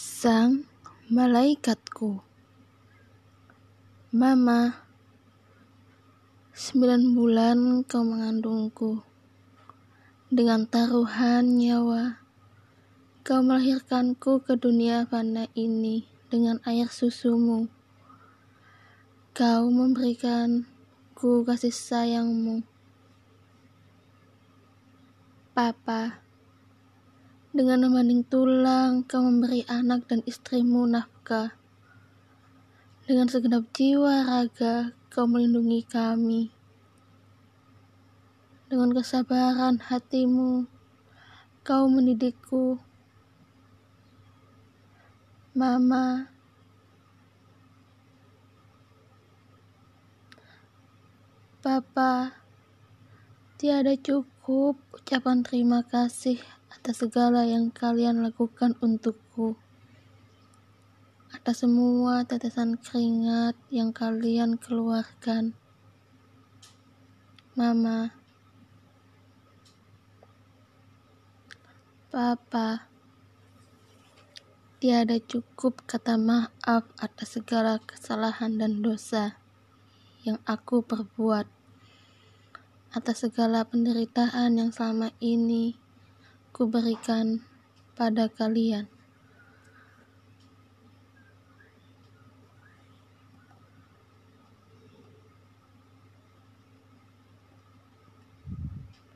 Sang malaikatku, Mama, sembilan bulan kau mengandungku. Dengan taruhan nyawa, kau melahirkanku ke dunia fana ini dengan air susumu. Kau memberikanku kasih sayangmu. Papa, dengan membanding tulang, kau memberi anak dan istrimu nafkah. Dengan segenap jiwa raga, kau melindungi kami. Dengan kesabaran hatimu, kau mendidikku. Mama, Papa, tiada cukup ucapan terima kasih atas segala yang kalian lakukan untukku. Atas semua tetesan keringat yang kalian keluarkan. Mama, Papa, tiada cukup kata maaf atas segala kesalahan dan dosa yang aku perbuat atas segala penderitaan yang selama ini ku berikan pada kalian.